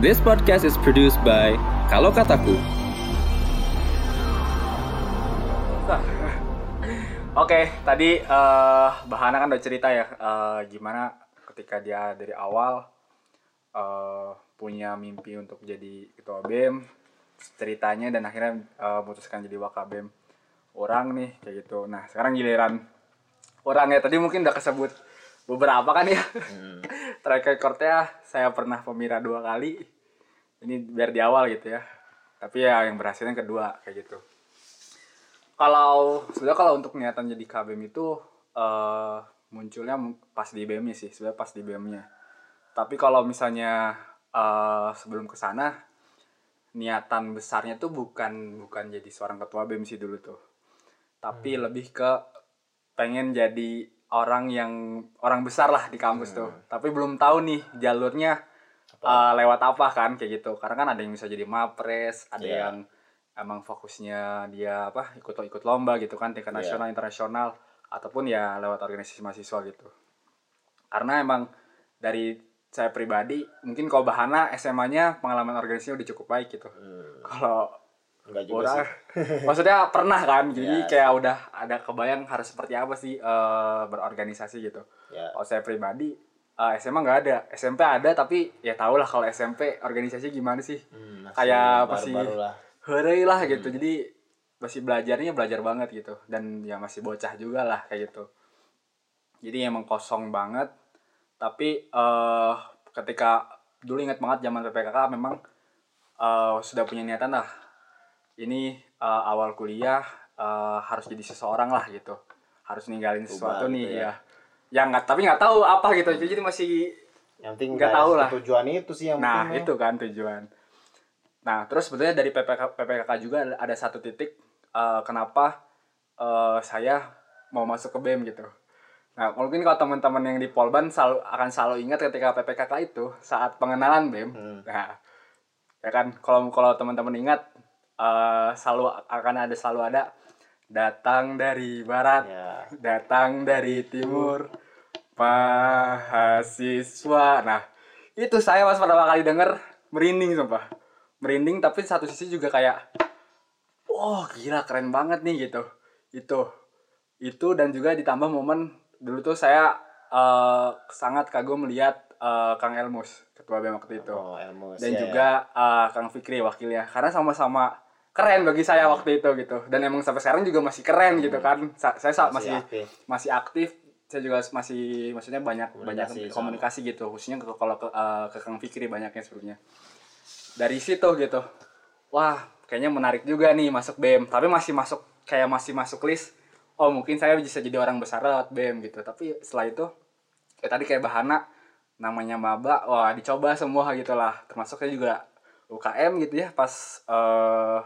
This podcast is produced by Kalau Kataku. Oke, tadi eh Bahana kan udah cerita ya eh, gimana ketika dia dari awal eh, punya mimpi untuk jadi ketua BEM, ceritanya dan akhirnya eh, memutuskan jadi wakabem orang nih kayak gitu. Nah, sekarang giliran orangnya tadi mungkin udah kesebut beberapa kan ya. Track recordnya saya pernah pemira dua kali. Ini biar di awal gitu ya. Tapi ya yang berhasilnya kedua kayak gitu kalau sebenarnya kalau untuk niatan jadi KBM itu eh munculnya mu- pas di BM-nya sih sebenarnya pas di BM-nya tapi kalau misalnya eh sebelum ke sana niatan besarnya tuh bukan bukan jadi seorang ketua BEM sih dulu tuh tapi lebih ke pengen jadi orang yang orang besar lah di kampus tuh. Tapi belum tahu nih jalurnya eh, lewat apa kan kayak gitu. Karena kan ada yang bisa jadi mapres ada Iya. yang emang fokusnya dia apa ikut ikut lomba gitu kan tingkat Iya. nasional internasional ataupun ya lewat organisasi mahasiswa gitu. Karena emang dari saya pribadi mungkin kalau bahana SMA-nya pengalaman organisasinya udah cukup baik gitu. Hmm, kalau enggak juga orang sih. maksudnya pernah kan jadi Ya. kayak udah ada kebayang harus seperti apa sih eh, berorganisasi gitu Ya. kalau saya pribadi eh, SMA nggak ada SMP ada tapi ya tau lah kalau SMP organisasi gimana sih Hmm, kayak masih lah. hore lah Hmm. gitu jadi masih belajarnya belajar banget gitu dan ya masih bocah juga lah kayak gitu jadi emang kosong banget tapi eh ketika dulu ingat banget zaman PPKK memang eh, sudah punya niatan lah ini eh, awal kuliah eh, harus jadi seseorang lah gitu harus ninggalin sesuatu gitu nih ya. ya ya nggak tapi nggak tahu apa gitu jadi masih Yang penting Nggak tahu lah. Tujuan itu sih yang Nah, penting. ya. itu kan tujuan. Nah, terus sebetulnya dari PPK, PPKK juga ada- satu titik eh, kenapa eh, saya mau masuk ke BEM gitu. Nah, mungkin kalau teman-teman yang di Polban selalu akan selalu ingat ketika PPKK itu saat pengenalan BEM. Hmm. Nah, ya kan kalau kalau teman-teman ingat eh, selalu akan ada selalu ada. Datang dari barat, Ya. datang dari timur. Mahasiswa. Nah itu saya pas pertama kali denger merinding sumpah. Merinding tapi satu sisi juga kayak oh gila keren banget nih gitu. Itu. Itu dan juga ditambah momen dulu tuh saya eh, sangat kagum melihat eh, Kang Elmus ketua BEM waktu itu. Oh, ilmu. dan juga eh, Kang Fikri wakilnya. Karena sama-sama keren bagi saya waktu itu gitu. Dan emang sampai sekarang juga masih keren gitu kan. Sa- saya sa- masih Masih masih aktif. aktif. saya juga masih maksudnya banyak Komunikasi banyak sama. komunikasi gitu. Khususnya ke kalau ke, eh, ke Kang Fikri banyaknya sebelumnya. Dari situ gitu. Wah kayaknya menarik juga nih masuk BEM tapi masih masuk kayak masih masuk list. Oh mungkin saya bisa jadi orang besar lewat BEM gitu. Tapi setelah itu ya tadi kayak bahana namanya maba wah dicoba semua gitu lah termasuk saya juga UKM gitu ya pas eh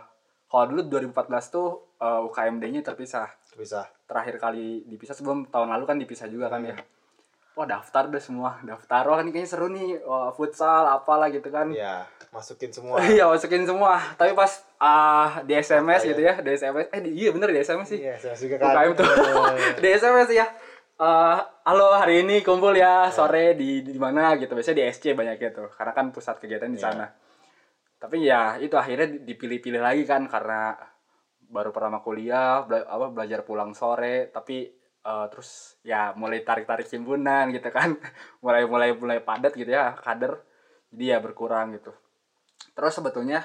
kalau dulu 2014 tuh eh, UKMD-nya terpisah. Bisa. terakhir kali dipisah sebelum tahun lalu kan dipisah juga kan ya. Wah daftar deh semua. Daftar wah ini kayaknya seru nih. Wah, futsal apalah gitu kan. Ya, masukin semua. iya masukin semua. Tapi pas ah di SMS gitu ya? di SMS eh di- iya bener di SMS sih. Iya, saya juga kan. UKM tuh. Di SMS ya. Eh, halo hari ini kumpul ya. Sore di di mana gitu. Biasanya di SC banyak gitu. Karena kan pusat kegiatan di Iya. sana tapi ya itu akhirnya dipilih-pilih lagi kan karena baru pertama kuliah bela- apa belajar pulang sore. Tapi eh, terus ya mulai tarik-tarik himpunan gitu kan. Mulai mulai mulai padat gitu ya kader. Jadi ya berkurang gitu. Terus sebetulnya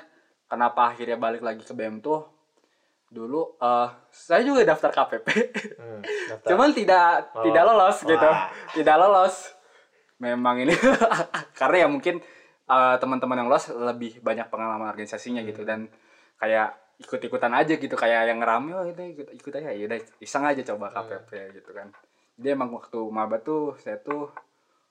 kenapa akhirnya balik lagi ke BM tuh? Dulu eh saya juga daftar KPP Hmm, daftar. cuman tidak Oh. tidak lolos gitu. Wah. tidak lolos. Memang ini. Karena ya mungkin eh, teman-teman yang lolos lebih banyak pengalaman organisasinya gitu. Hmm. dan kayak ikut-ikutan aja gitu kayak yang ngerame oh itu ikut ikut aja. Ya udah iseng aja coba Hmm. KPP gitu kan. Jadi emang waktu maba tuh saya tuh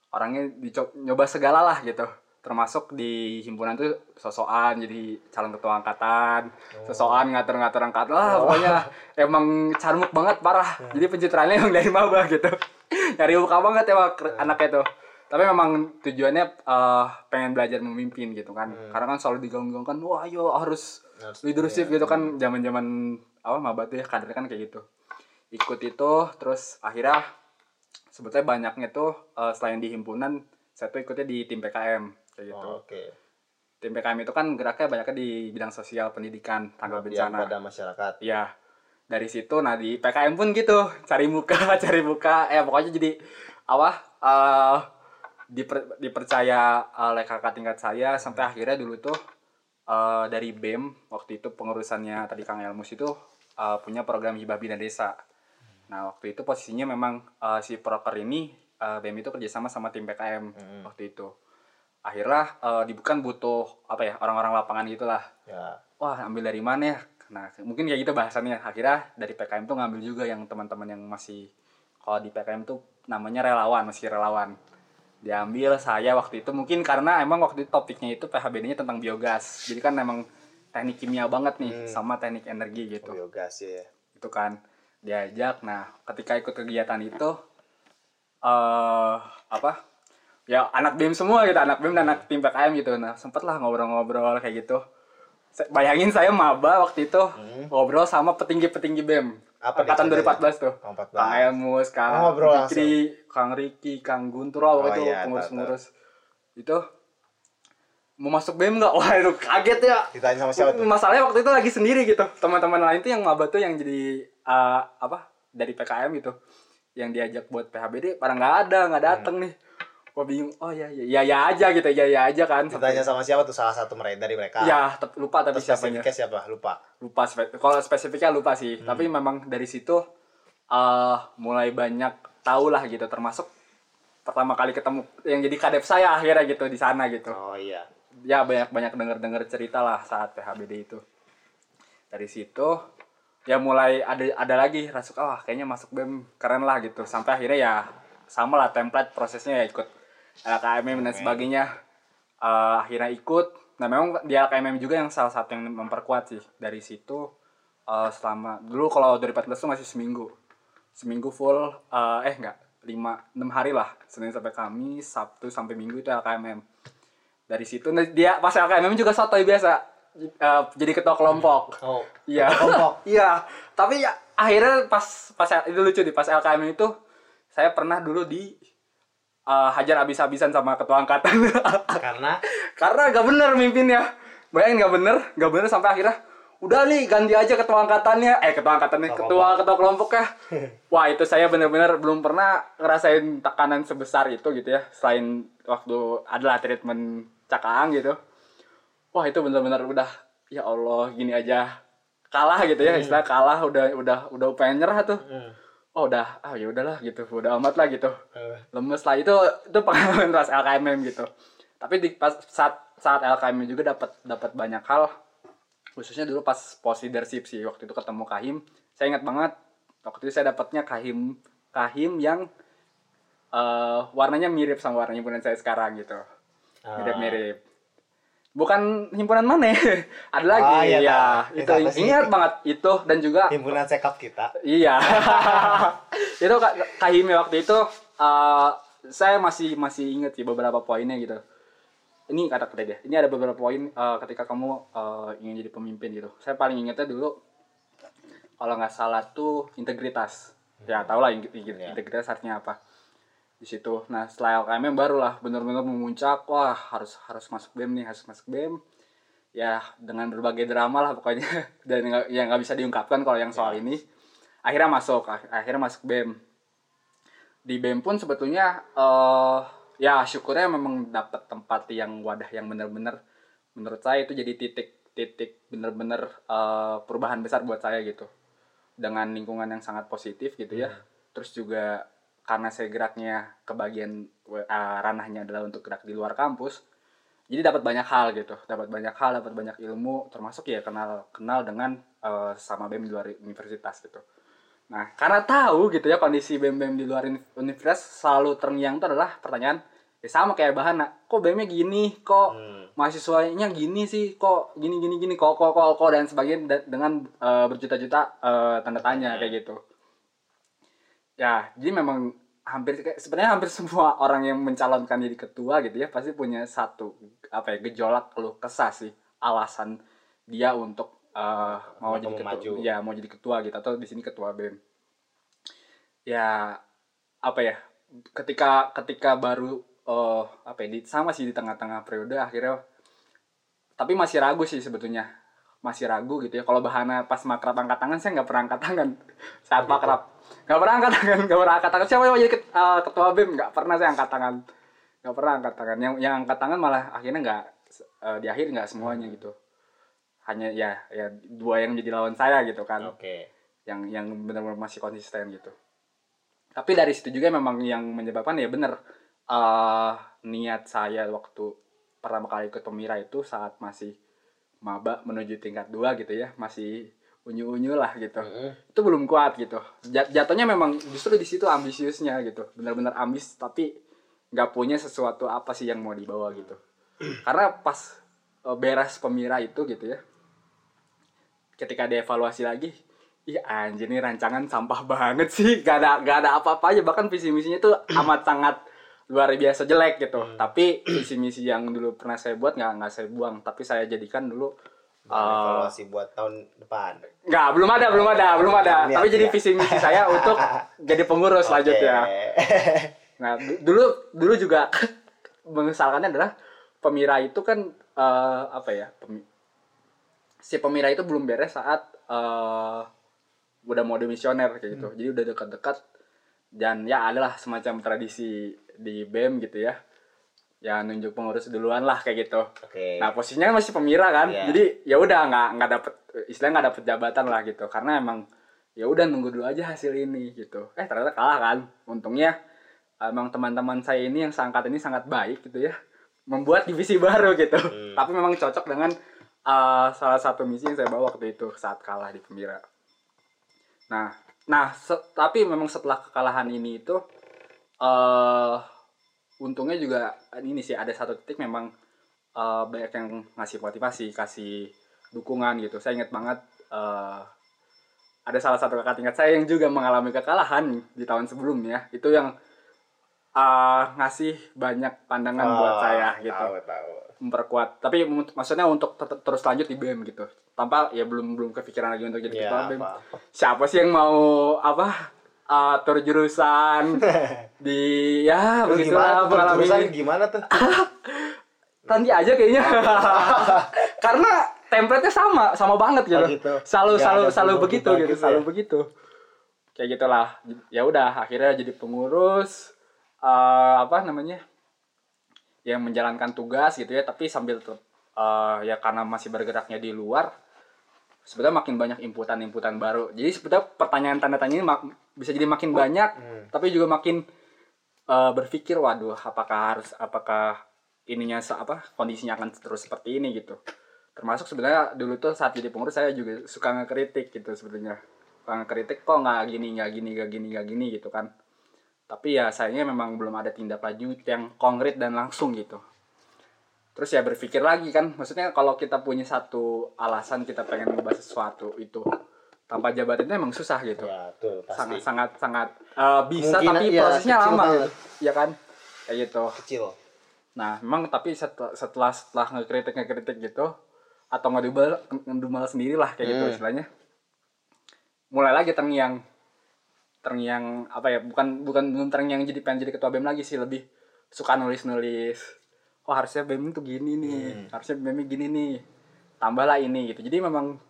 orangnya dicoba nyoba segala lah gitu. Termasuk di himpunan tuh sosokan jadi calon ketua angkatan sosokan ngatur-ngatur angkatan. Lah pokoknya emang carmuk banget parah. Jadi pencitraannya emang dari maba gitu. Nyari muka banget ker- anaknya tuh tapi memang tujuannya eh, pengen belajar memimpin gitu kan karena kan selalu digaung-gaungkan wah ayo harus Harus- leadership iya. gitu kan zaman-zaman apa maba tuh ya kader kan kayak gitu ikut itu terus akhirnya sebetulnya banyaknya tuh eh, selain di himpunan saya tuh ikutnya di tim PKM kayak gitu Oh, Oke. tim PKM itu kan geraknya banyaknya di bidang sosial pendidikan tanggal bencana pada masyarakat. Iya. Dari situ nah di PKM pun gitu, cari muka, cari muka, ya pokoknya jadi apa? eh diper- dipercaya oleh kakak tingkat saya sampai akhirnya dulu tuh eh dari BEM waktu itu pengurusannya tadi Kang Elmus itu eh, punya program hibah bina desa. Nah, waktu itu posisinya memang eh, si proker ini eh, BEM itu kerjasama sama tim PKM Mm-mm. waktu itu. Akhirnya eh, dibukan butuh apa ya orang-orang lapangan gitulah Ya. wah ambil dari mana ya nah mungkin kayak gitu bahasannya akhirnya dari PKM tuh ngambil juga yang teman-teman yang masih kalau di PKM tuh namanya relawan masih relawan diambil saya waktu itu. Mungkin karena emang waktu itu topiknya itu PHBD-nya tentang biogas. Jadi kan emang teknik kimia banget nih Hmm. sama teknik energi gitu. Biogas ya. itu kan diajak. Nah ketika ikut kegiatan itu eh apa? Ya anak BEM semua gitu anak BEM dan anak tim PKM gitu. Nah sempet lah ngobrol-ngobrol kayak gitu. Bayangin saya maba waktu itu Hmm. ngobrol sama petinggi-petinggi BEM Apa angkatan dia 2014 tuh. Oh, 14. Kang Elmus, Kang Oh, Kang Riki, Kang Guntur, oh, Oh, itu iya, pengurus-pengurus. itu mau masuk BEM nggak? Wah itu kaget ya. Ditanya sama siapa tuh? masalahnya waktu itu lagi sendiri gitu. Teman-teman lain tuh yang maba tuh yang jadi eh, apa dari PKM gitu yang diajak buat PHBD pada nggak ada nggak dateng nih gua bingung oh ya ya ya, ya aja gitu ya ya aja kan Ditanya sama siapa tuh salah satu mereka dari mereka? ya lupa tapi Terus siapanya spesifiknya siapa? Lupa. lupa spe- kalau spesifiknya lupa sih tapi memang dari situ eh mulai banyak tahu lah gitu termasuk pertama kali ketemu yang jadi kadep saya akhirnya gitu di sana gitu Oh iya. ya banyak banyak denger dengar cerita lah saat PHBD itu dari situ ya mulai ada ada lagi rasuk ah kayaknya masuk bem keren lah gitu sampai akhirnya ya sama lah template prosesnya ya ikut LKMM dan sebagainya Eh, akhirnya ikut. Nah memang di LKMM juga yang salah satu yang memperkuat sih. Dari situ eh, selama dulu kalau 2014 tuh masih seminggu. Seminggu full eh, eh enggak lima enam hari lah. Senin sampai kamis sabtu sampai minggu itu LKMM dari situ nah, dia pas LKMM juga sotoy biasa. Eh, jadi ketua kelompok. Oh. iya. Kelompok. iya. Tapi ya akhirnya pas pas itu lucu di pas LKMM itu saya pernah dulu di eh, hajar abis-abisan sama ketua angkatan. Karena? Karena gak bener mimpinnya. Bayangin gak bener gak bener sampai akhirnya udah nih ganti aja ketua angkatannya. Eh ketua angkatannya Ketua ketua ketua kelompoknya. Wah itu saya bener-bener belum pernah ngerasain tekanan sebesar itu gitu ya selain waktu adalah treatment cakaang gitu. Wah itu bener-bener udah ya Allah gini aja kalah gitu ya istilah kalah udah udah udah pengen nyerah tuh. Hmm. Oh udah. Ah ya udahlah gitu. Udah amat lah gitu. Eh, lemes lah. Itu itu pengalaman pas LKMM gitu. Tapi di pas saat saat LKMM juga dapat dapat banyak hal. Khususnya dulu pas post leadership sih. Waktu itu ketemu Kahim. Saya ingat banget waktu itu saya dapatnya Kahim Kahim yang eh warnanya mirip sama warna himpunan saya sekarang gitu. Ah. mirip-mirip bukan himpunan mana ada lagi Ah, iya, ya itu ingat banget itu dan juga himpunan sekap kita. Iya. itu Kak Kahimi waktu itu eh, saya masih masih inget sih beberapa poinnya gitu. Ini kata kata dia. Ini ada beberapa poin eh, ketika kamu eh, ingin jadi pemimpin gitu. Saya paling ingetnya dulu kalau nggak salah tuh integritas. Ya tau lah Iya. integritas artinya apa di situ. Nah setelah LKM barulah benar-benar memuncak. Wah harus harus masuk BEM nih harus masuk BEM. Ya dengan berbagai drama lah pokoknya dan yang nggak bisa diungkapkan kalau yang soal ini. Akhirnya masuk, ak- akhirnya masuk BEM. Di BEM pun sebetulnya eh ya syukurnya memang dapat tempat yang wadah yang benar-benar menurut saya itu jadi titik-titik benar-benar eh, perubahan besar buat saya gitu. Dengan lingkungan yang sangat positif gitu ya. Terus juga karena saya geraknya ke bagian eh, ranahnya adalah untuk gerak di luar kampus. Jadi dapat banyak hal gitu, dapat banyak hal, dapat banyak ilmu, termasuk ya kenal kenal dengan eh, sama BEM di luar universitas gitu. Nah, karena tahu gitu ya kondisi BEM-BEM di luar uni- universitas selalu terngiang itu adalah pertanyaan ya sama kayak bahana, kok BEM-nya gini, kok Hmm. mahasiswanya gini sih, kok gini gini gini, kok kok kok, kok dan sebagainya dengan eh, berjuta-juta eh, tanda tanya kayak gitu. Ya, jadi memang hampir sebenarnya hampir semua orang yang mencalonkan jadi ketua gitu ya pasti punya satu apa ya gejolak keluh kesah sih alasan dia untuk eh, mau jadi ketua maju? ya mau jadi ketua gitu atau di sini ketua BEM ya apa ya ketika ketika baru eh apa ya di, sama sih di tengah-tengah periode akhirnya tapi masih ragu sih sebetulnya masih ragu gitu ya. Kalau bahana pas makrab angkat tangan saya nggak pernah angkat tangan. Saat makrab. Nggak pernah angkat tangan nggak pernah angkat tangan. Siapa yang jadi eh, ketua bem? Nggak pernah saya angkat tangan. Nggak pernah angkat tangan. Yang yang angkat tangan malah akhirnya nggak eh, di akhir nggak semuanya gitu. Hanya ya ya dua yang jadi lawan saya gitu kan. Oke. yang yang benar-benar masih konsisten gitu. Tapi dari situ juga memang yang menyebabkan ya bener eh niat saya waktu pertama kali ikut pemira itu saat masih maba menuju tingkat dua gitu ya masih unyu-unyu lah gitu. Mm-mm. itu belum kuat gitu. Jat- jatuhnya memang justru di situ ambisiusnya gitu. Benar-benar ambis tapi nggak punya sesuatu apa sih yang mau dibawa gitu. Karena pas eh, beres pemira itu gitu ya ketika dievaluasi lagi ih anjir nih rancangan sampah banget sih. Gak ada gak ada apa-apa aja. Bahkan visi misinya tuh amat sangat luar biasa jelek gitu tapi visi misi yang dulu pernah saya buat nggak nggak saya buang tapi saya jadikan dulu evaluasi buat tahun depan. Nggak, belum ada, belum ada, belum ada. Niat, Tapi jadi ya. visi misi saya untuk jadi pengurus selanjutnya. Oke. Nah, du- dulu dulu juga mengesalkannya adalah pemira itu kan eh, apa ya? pemi- si pemira itu belum beres saat eh, udah mau demisioner kayak gitu. Jadi udah dekat-dekat dan ya adalah semacam tradisi di BEM gitu ya. Ya nunjuk pengurus duluan lah kayak gitu. Oke. Nah posisinya kan masih pemira kan, Iya. jadi ya udah nggak nggak dapet istilahnya nggak dapet jabatan lah gitu, karena emang ya udah nunggu dulu aja hasil ini gitu. Eh ternyata kalah kan, untungnya emang teman-teman saya ini yang seangkat ini sangat baik gitu ya, membuat divisi baru gitu. Hmm. Tapi memang cocok dengan uh, salah satu misi yang saya bawa waktu itu saat kalah di pemira. Nah, nah se- tapi memang setelah kekalahan ini itu eh untungnya juga ini sih ada satu titik memang eh, banyak yang ngasih motivasi, kasih dukungan gitu. Saya ingat banget eh, ada salah satu kakak tingkat saya yang juga mengalami kekalahan di tahun sebelumnya. Itu yang eh, ngasih banyak pandangan buat Oh, saya gitu Tahu, tahu. memperkuat tapi maksudnya untuk tet- terus lanjut di BEM gitu tanpa ya belum belum kepikiran lagi untuk jadi Iya, ketua BEM apa. siapa sih yang mau apa atur jurusan di ya tuh? Jurusan mengalami gimana tuh? nanti aja kayaknya karena template-nya sama sama banget gitu, Oh, gitu. selalu Nggak selalu selalu begitu gitu gitu ya? selalu begitu kayak gitulah ya udah akhirnya jadi pengurus eh, apa namanya yang menjalankan tugas gitu ya tapi sambil eh, ya karena masih bergeraknya di luar sebetulnya makin banyak inputan-inputan baru. Jadi sebetulnya pertanyaan tanda tanya ini mak- bisa jadi makin banyak Hmm. tapi juga makin eh, berpikir waduh apakah harus apakah ininya apa kondisinya akan terus seperti ini gitu. Termasuk sebenarnya dulu tuh saat jadi pengurus saya juga suka ngekritik gitu sebetulnya. Suka ngekritik kok nggak gini nggak gini nggak gini nggak gini gitu kan. Tapi ya sayangnya memang belum ada tindak lanjut yang konkret dan langsung gitu terus ya berpikir lagi kan maksudnya kalau kita punya satu alasan kita pengen ngebahas sesuatu itu tanpa jabatan itu emang susah gitu Ya, tuh sangat pasti sangat sangat eh, bisa Kemungkinan, tapi iya, prosesnya lama banget. gitu ya kan kayak gitu kecil. nah memang tapi setelah setelah, setelah ngekritik ngekritik gitu atau ngedumel ngedumel sendiri lah kayak gitu Hmm. istilahnya mulai lagi terngiang terngiang apa ya bukan bukan belum terngiang jadi pengen jadi ketua bem lagi sih lebih suka nulis nulis oh harusnya bem itu gini nih Hmm. harusnya bem gini nih tambahlah ini gitu. Jadi memang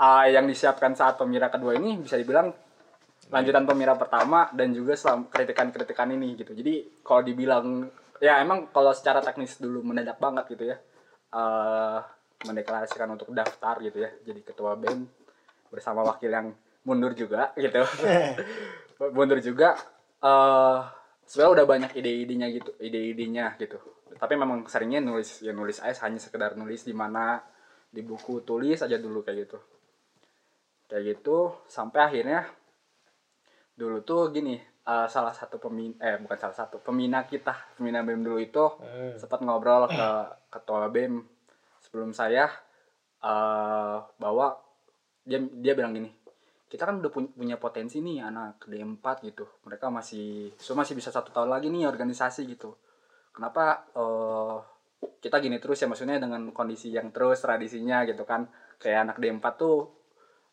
ah, yang disiapkan saat pemira kedua ini bisa dibilang lanjutan pemira pertama dan juga selam kritikan-kritikan ini gitu. Jadi kalau dibilang ya emang kalau secara teknis dulu mendadak banget gitu ya eh mendeklarasikan untuk daftar gitu ya jadi ketua bem bersama wakil yang mundur juga gitu. Mundur juga eh sebenarnya udah banyak ide-idenya gitu ide-idenya gitu tapi memang seringnya nulis ya nulis aja hanya sekedar nulis di mana di buku tulis aja dulu kayak gitu. Kayak gitu sampai akhirnya dulu tuh gini eh, salah satu pemin eh bukan salah satu pembina kita pembina bem dulu itu Hmm. sempat ngobrol ke ketua bem sebelum saya eh bahwa dia dia bilang gini kita kan udah punya, punya potensi nih anak D4 gitu. Mereka masih so masih bisa satu tahun lagi nih organisasi gitu kenapa eh kita gini terus ya maksudnya dengan kondisi yang terus tradisinya gitu kan. Kayak anak D4 tuh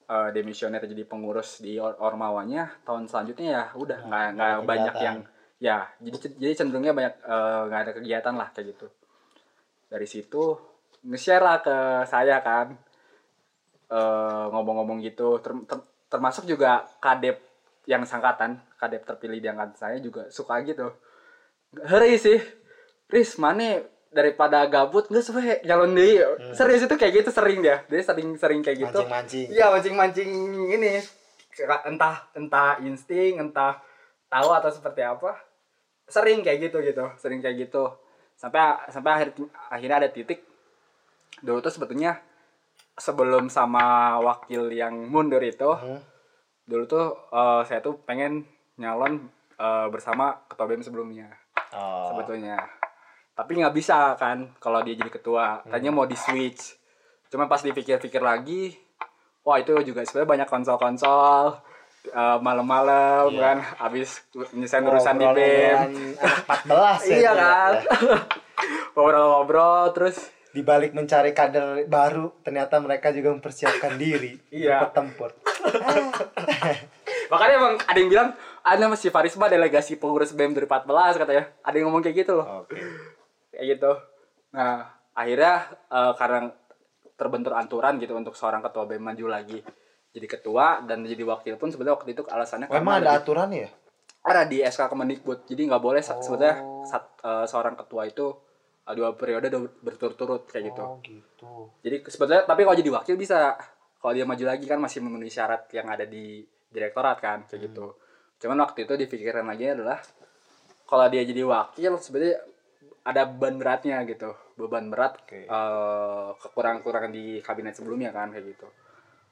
eh demisioner jadi pengurus di or ormawanya tahun selanjutnya ya udah nggak nggak nggak ada banyak yang ya jadi jadi cenderungnya banyak eh, nggak ada kegiatan lah kayak gitu. Dari situ nge-share lah ke saya kan Eh, ngomong-ngomong gitu. Ter- ter- termasuk juga kadep yang sangkatan kadep terpilih di angkatan saya juga suka gitu. Hari sih Riz mana daripada gabut nggak sesuai nyalon deh serius itu kayak gitu sering dia. Dia sering sering kayak gitu. Mancing-mancing. Iya mancing-mancing ini. Kira- entah entah insting entah tahu atau seperti apa. Sering kayak gitu gitu. Sering kayak gitu. Sampai sampai akhir akhirnya ada titik. Dulu tuh sebetulnya sebelum sama wakil yang mundur itu Hmm. dulu tuh eh, saya tuh pengen nyalon eh, bersama ketua BEM sebelumnya. Oh. sebetulnya tapi nggak bisa kan kalau dia jadi ketua tadinya mau di switch cuma pas dipikir-pikir lagi wah itu juga sebenarnya banyak konsol-konsol eh, malam-malam Iya. kan habis nyesain urusan di BEM Obrolan anak 14 ya. iya ya. kan ngobrol-ngobrol terus Di balik mencari kader baru, ternyata mereka juga mempersiapkan diri. Iya. Bertempur. makanya emang ada yang bilang ada masih Farisma delegasi pengurus BEM 2014 katanya ada yang ngomong kayak gitu loh Oke. Kayak gitu. Nah. Akhirnya eh, karena terbentur aturan gitu untuk seorang ketua BEM maju lagi jadi ketua dan jadi wakil pun sebenarnya waktu itu alasannya Oh, emang karena ada aturan ya? ada di SK Kemendikbud. Jadi nggak boleh Oh. sebetulnya sat- eh, seorang ketua itu eh, dua periode berturut-turut kayak gitu. Oh, gitu. jadi sebetulnya tapi kalau jadi wakil bisa. Kalau dia maju lagi kan masih memenuhi syarat yang ada di direktorat kan kayak gitu. Cuman waktu itu dipikiran lagi adalah kalau dia jadi wakil sebenarnya ada beban beratnya gitu. Beban berat Oke. eh, kekurangan-kekurangan di kabinet sebelumnya kan kayak gitu.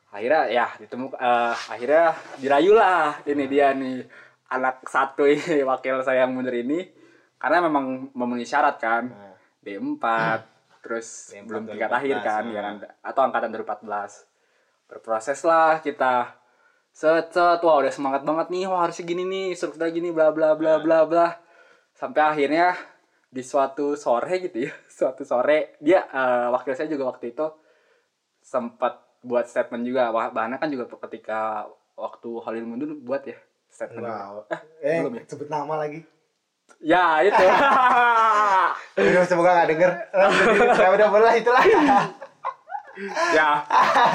Akhirnya ya ditemu eh, akhirnya dirayulah ini dia nih anak satu ini wakil saya yang mundur ini. Karena memang memenuhi syarat kan Nah, D4 terus D4 belum tingkat akhir 2014, kan nah. ya kan atau angkatan 2014 berproses lah kita. Set set wah udah semangat banget nih wah harusnya gini nih struktur gini bla bla bla Nah. bla bla. Sampai akhirnya di suatu sore gitu ya suatu sore dia eh, wakil saya juga waktu itu sempat buat statement juga bahannya kan juga ketika waktu Halil mundur buat ya statement juga. Wow. eh, Eh, belum ya sebut nama lagi. ya itu semoga gak denger. Udah boleh itulah. Ya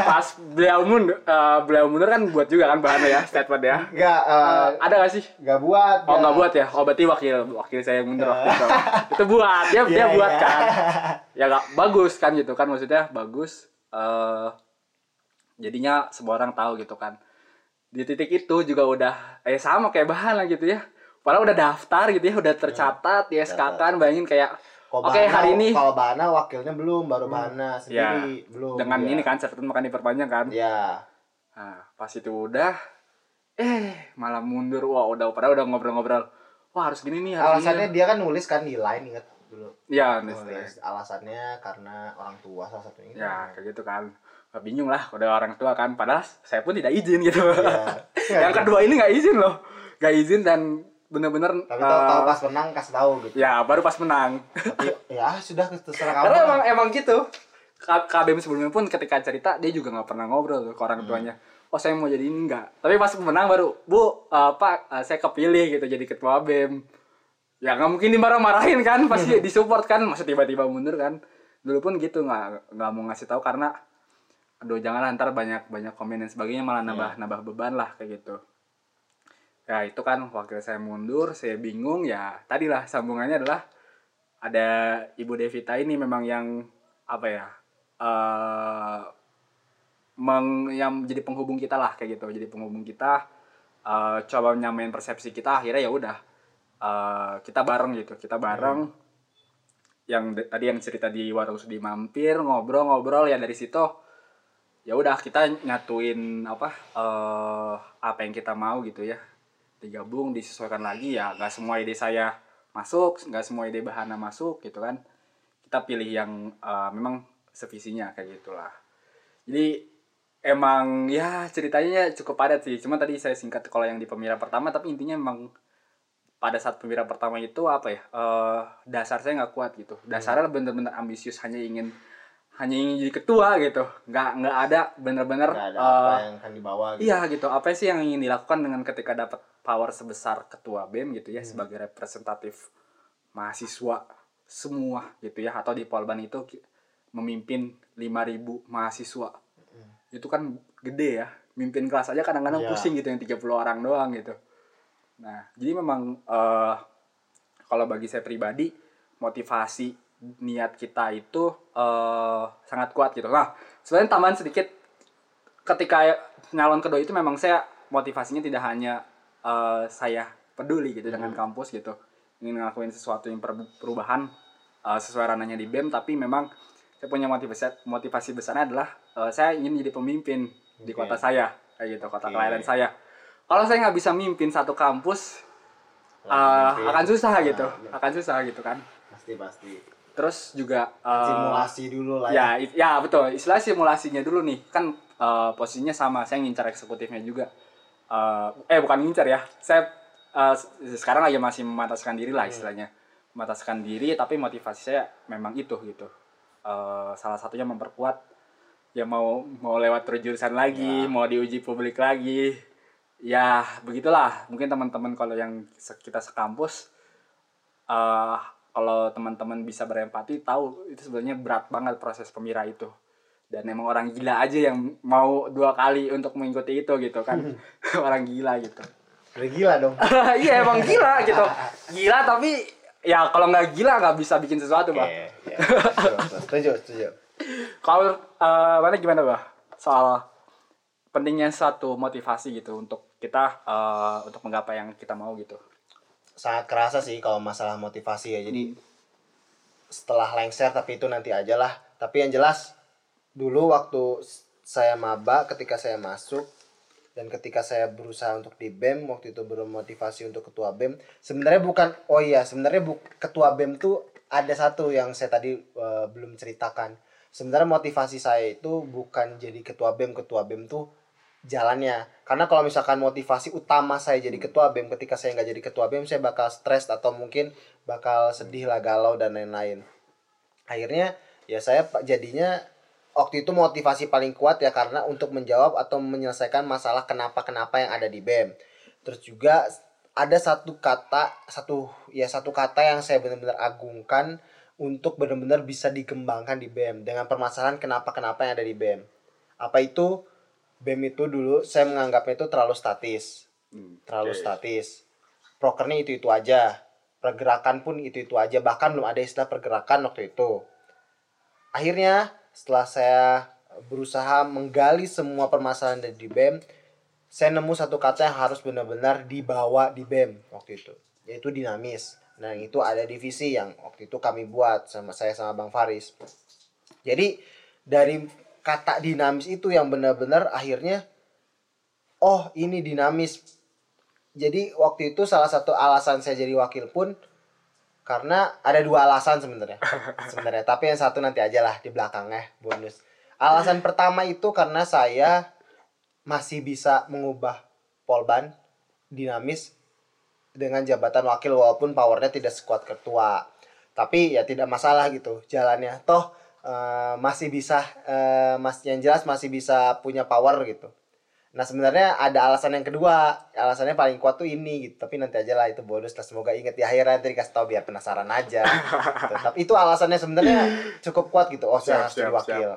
pas beliau mundur eh, beliau mundur kan buat juga kan bahannya ya statement ya. Enggak Eh, ada gak sih? Gak buat. oh ya. nggak buat ya? Oh berarti wakil wakil saya yang mundur waktu itu itu buat dia dia Iya, buat iya. kan. Ya nggak bagus kan gitu kan maksudnya bagus eh jadinya semua orang tahu gitu kan. Di titik itu juga udah eh sama kayak bahan lah gitu ya. Padahal udah daftar gitu ya udah tercatat di SK kan bayangin kayak Kalau Oke, hari ini- Kalau Bahana wakilnya belum, baru Bahana sendiri belum. dengan ya. ini kan catatan makan diperpanjang kan Ya. Nah, pas itu udah eh malah mundur. Wah, udah padahal udah ngobrol-ngobrol. Wah, harus gini nih, harus Alasannya gini. dia kan nulis kan di line inget dulu. Ya, nulis. Nulis alasannya karena orang tua salah satunya. Ya, kayak gitu kan. Bingung lah udah orang tua kan. Padahal saya pun tidak izin gitu. Iya. Yang kedua ini nggak izin loh. Nggak izin dan bener-bener Tapi tahu tahu eh, pas menang kasih tahu gitu. ya baru pas menang. Tapi ya sudah terserah kamu. Karena emang emang gitu. KBM sebelumnya pun ketika cerita dia juga nggak pernah ngobrol ke orang tuanya. Oh saya mau jadi ini enggak. Tapi pas menang baru, Bu, eh, Pak, eh, saya kepilih gitu jadi ketua BEM. Ya nggak mungkin dimarah-marahin kan, pasti disupport kan, masa tiba-tiba mundur kan. Dulu pun gitu nggak nggak mau ngasih tahu karena aduh jangan ntar banyak banyak komen dan sebagainya malah nambah nambah beban lah kayak gitu. Ya itu kan wakil saya mundur, saya bingung ya. Tadilah sambungannya adalah ada Ibu Devita ini memang yang apa ya? eh meng, yang jadi penghubung kita lah kayak gitu. Jadi penghubung kita eh coba nyamain persepsi kita akhirnya ya udah eh, kita bareng gitu. Kita bareng yang de- tadi yang cerita di warung sudi mampir ngobrol-ngobrol ya dari situ ya udah kita nyatuin apa eh apa yang kita mau gitu ya digabung disesuaikan lagi ya nggak semua ide saya masuk nggak semua ide bahana masuk gitu kan. Kita pilih yang eh, memang sevisinya kayak gitulah. Jadi emang ya ceritanya cukup padat sih. Cuma tadi saya singkat kalau yang di pemilihan pertama tapi intinya emang pada saat pemilihan pertama itu apa ya eh, dasar saya nggak kuat gitu. Dasarnya bener-bener ambisius hanya ingin hanya ingin jadi ketua gitu. Nggak nggak ada bener-bener Nggak ada eh, apa yang akan dibawa gitu. Iya gitu. Apa sih yang ingin dilakukan dengan ketika dapat power sebesar ketua BEM gitu ya sebagai representatif mahasiswa semua gitu ya. Atau di Polban itu memimpin 5000 mahasiswa. Itu kan gede ya mimpin kelas aja kadang-kadang Iya. pusing gitu yang 30 orang doang gitu. Nah jadi memang eh, kalau bagi saya pribadi motivasi niat kita itu eh, sangat kuat gitu. Nah sebenarnya tambahan sedikit ketika nyalon kedua itu memang saya motivasinya tidak hanya eh, saya peduli gitu dengan kampus gitu. Ingin ngelakuin sesuatu yang per- perubahan eh, sesuai ranahnya di BEM tapi memang saya punya motivasi motivasi besarnya adalah eh, saya ingin jadi pemimpin di Oke. kota saya kayak gitu kota Oke. kelahiran saya. Kalau saya nggak bisa mimpin satu kampus eh, mimpin. akan susah gitu Nah, akan susah gitu kan. Pasti pasti. Terus juga eh, simulasi dulu lah ya it- ya betul. Istilah simulasinya dulu nih. Kan eh, posisinya sama saya ngincar eksekutifnya juga Eh, eh bukan ngincar ya. Saya se- sekarang lagi masih memataskan diri lah istilahnya. Memataskan diri tapi motivasi saya memang itu gitu. Eh, salah satunya memperkuat ya mau mau lewat terjurusan lagi mau diuji publik lagi. Ya begitulah. Mungkin teman-teman kalau yang kita sekampus eh kalau teman-teman bisa berempati tahu itu sebenarnya berat banget proses pemira itu dan emang orang gila aja yang mau dua kali untuk mengikuti itu gitu kan. Orang gila gitu. Gila dong. Iya emang gila gitu. Gila tapi ya kalau nggak gila nggak bisa bikin sesuatu bang Oke, ya. Betul, setuju setuju. Kalau eh, mana gimana bah soal pentingnya suatu motivasi gitu untuk kita eh, untuk menggapai yang kita mau gitu. Sangat kerasa sih kalau masalah motivasi ya. Jadi setelah lengser tapi itu nanti aja lah. Tapi yang jelas dulu waktu saya maba ketika saya masuk dan ketika saya berusaha untuk di BEM waktu itu bermotivasi untuk ketua BEM sebenarnya bukan oh iya sebenarnya bu, ketua BEM tuh ada satu yang saya tadi eh, belum ceritakan. Sebenarnya motivasi saya itu bukan jadi ketua BEM ketua BEM tuh jalannya. Karena kalau misalkan motivasi utama saya jadi ketua BEM ketika saya nggak jadi ketua BEM saya bakal stres atau mungkin bakal sedih lah galau dan lain-lain. Akhirnya ya saya jadinya waktu itu motivasi paling kuat ya karena untuk menjawab atau menyelesaikan masalah kenapa-kenapa yang ada di BEM terus juga ada satu kata satu ya satu kata yang saya benar-benar agungkan untuk benar-benar bisa dikembangkan di BEM dengan permasalahan kenapa-kenapa yang ada di BEM apa itu? BEM itu dulu saya menganggapnya itu terlalu statis. Terlalu Oke. statis. Prokernya itu itu aja. Pergerakan pun itu itu aja. Bahkan belum ada istilah pergerakan waktu itu. Akhirnya setelah saya berusaha menggali semua permasalahan dari di BEM saya nemu satu kata yang harus benar-benar dibawa di BEM waktu itu yaitu dinamis. Nah itu ada divisi yang waktu itu kami buat sama saya sama Bang Faris. Jadi dari kata dinamis itu yang benar-benar akhirnya oh ini dinamis. Jadi waktu itu salah satu alasan saya jadi wakil pun karena ada dua alasan sebenarnya. Sebenarnya tapi yang satu nanti aja lah di belakangnya bonus. Alasan pertama itu karena saya masih bisa mengubah polban dinamis dengan jabatan wakil walaupun powernya tidak sekuat ketua. Tapi ya tidak masalah gitu jalannya. Toh eh, masih bisa eh, mas yang jelas masih bisa punya power gitu Nah sebenarnya ada alasan yang kedua, alasannya paling kuat tuh ini gitu. Tapi nanti aja lah itu bonus lah. Semoga inget di akhir nanti dikasih tahu biar penasaran aja. gitu. Tapi itu alasannya sebenarnya cukup kuat gitu. Oh saya harus jadi wakil.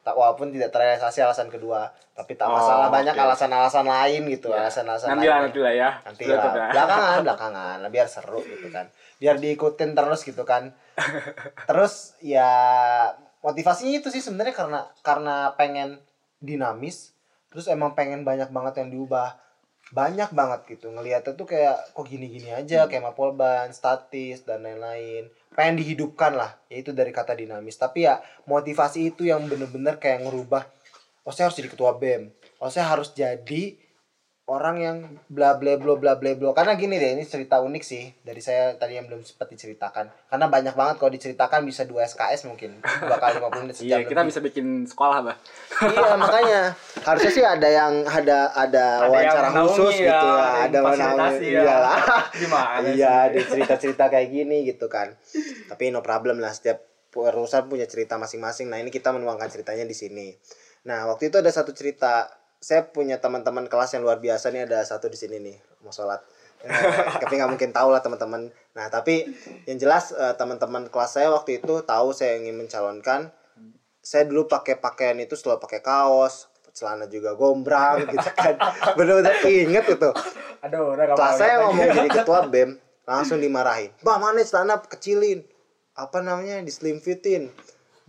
Tak walaupun tidak terrealisasi alasan kedua, tapi tak Oh, masalah banyak oke. alasan-alasan lain gitu, Ya. alasan-alasan nanti lah lain. nanti lah ya Nanti lah, sudah. belakangan, belakangan, lah, biar seru gitu kan. Biar diikutin terus gitu kan. Terus ya motivasinya itu sih sebenarnya karena karena pengen dinamis, terus emang pengen banyak banget yang diubah. Banyak banget gitu. Ngeliatnya tuh kayak kok gini-gini aja, kayak Mapolban, statis dan lain-lain. Pengen dihidupkan lah, yaitu dari kata dinamis. Tapi ya motivasi itu yang bener-bener kayak ngerubah oh saya harus jadi ketua BEM oh saya harus jadi orang yang bla bla bla bla bla bla. Karena gini deh ini cerita unik sih. Dari saya tadi yang belum sempat diceritakan. Karena banyak banget kalau diceritakan bisa dua SKS mungkin. Dua kali 50 menit iya sejam kita lebih. bisa bikin sekolah bah iya makanya. Harusnya sih ada yang ada ada, wawancara khusus ya, gitu ya. ada menaungi fasilitasi ya. iyalah. Gimana iya ada cerita cerita kayak gini gitu kan. Tapi no problem lah setiap perusahaan punya cerita masing-masing. Nah ini kita menuangkan ceritanya di sini. Nah waktu itu ada satu cerita saya punya teman-teman kelas yang luar biasa nih ada satu di sini nih mau sholat. Eh, tapi nggak mungkin tahu lah teman-teman. Nah tapi yang jelas eh, teman-teman kelas saya waktu itu tahu saya ingin mencalonkan. Saya dulu pakai pakaian itu selalu pakai kaos celana juga gombrang gitu kan. Bener-bener inget itu. Aduh, gak kelas saya ngomong jadi ketua bem langsung dimarahin. Bah mana celana kecilin? Apa namanya di slim fitin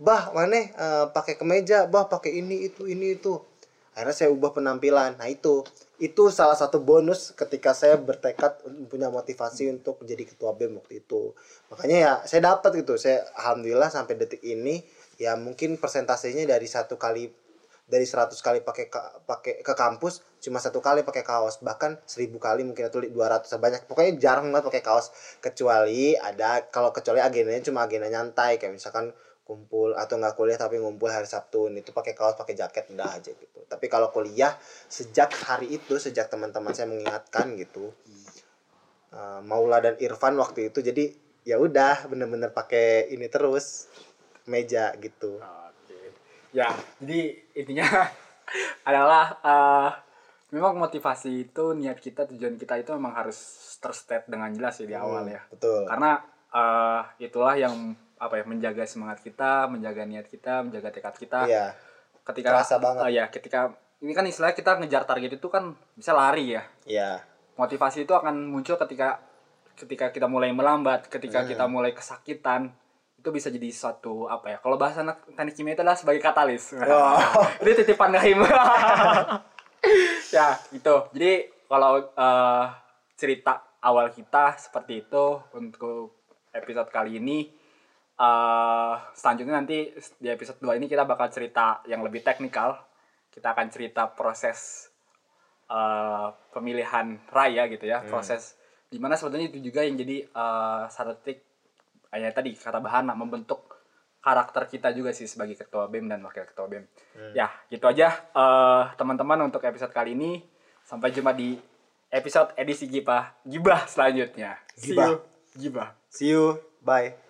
bah mana eh, pakai kemeja? Bah pakai ini itu ini itu akhirnya saya ubah penampilan. Nah itu. Itu salah satu bonus ketika saya bertekad punya motivasi untuk menjadi ketua bem waktu itu. Makanya ya saya dapat gitu. Saya alhamdulillah sampai detik ini ya mungkin persentasenya dari satu kali dari 100 kali pakai ka- pakai ke kampus cuma satu kali pakai kaos. Bahkan seribu kali mungkin atau 200 banyak. Pokoknya jarang banget pakai kaos. Kecuali ada kalau kecuali agendanya cuma agenda nyantai. Kayak misalkan kumpul atau nggak kuliah tapi ngumpul hari Sabtu itu pakai kaos pakai jaket udah aja gitu tapi kalau kuliah sejak hari itu sejak teman-teman saya mengingatkan gitu eh, Maula dan Irfan waktu itu jadi ya udah bener-bener pakai ini terus meja gitu Oke. Ya, jadi intinya adalah eh, memang motivasi itu niat kita tujuan kita itu memang harus terstate dengan jelas ya di awal ya. betul Karena eh, itulah yang apa ya menjaga semangat kita, menjaga niat kita, menjaga tekad kita. iya Ketika Terasa banget. eh, ya, ketika ini kan istilahnya kita ngejar target itu kan bisa lari ya. iya Motivasi itu akan muncul ketika ketika kita mulai melambat, ketika Hmm. kita mulai kesakitan, itu bisa jadi suatu apa ya? Kalau bahasa anak teknik kimia itu adalah sebagai katalis. Wow. Ini titipan Gaim. ya, gitu. Jadi kalau eh, cerita awal kita seperti itu untuk episode kali ini eh selanjutnya nanti di episode 2 ini kita bakal cerita yang lebih teknikal. Kita akan cerita proses eh, pemilihan raya gitu ya, proses di mana sebetulnya itu juga yang jadi eh, satu titik ya tadi kata bahana membentuk karakter kita juga sih sebagai ketua BEM dan wakil ketua BEM. Ya, gitu aja eh, teman-teman untuk episode kali ini. Sampai jumpa di episode edisi Gibah Gibah selanjutnya. See Gibah. you. Gibah. see you bye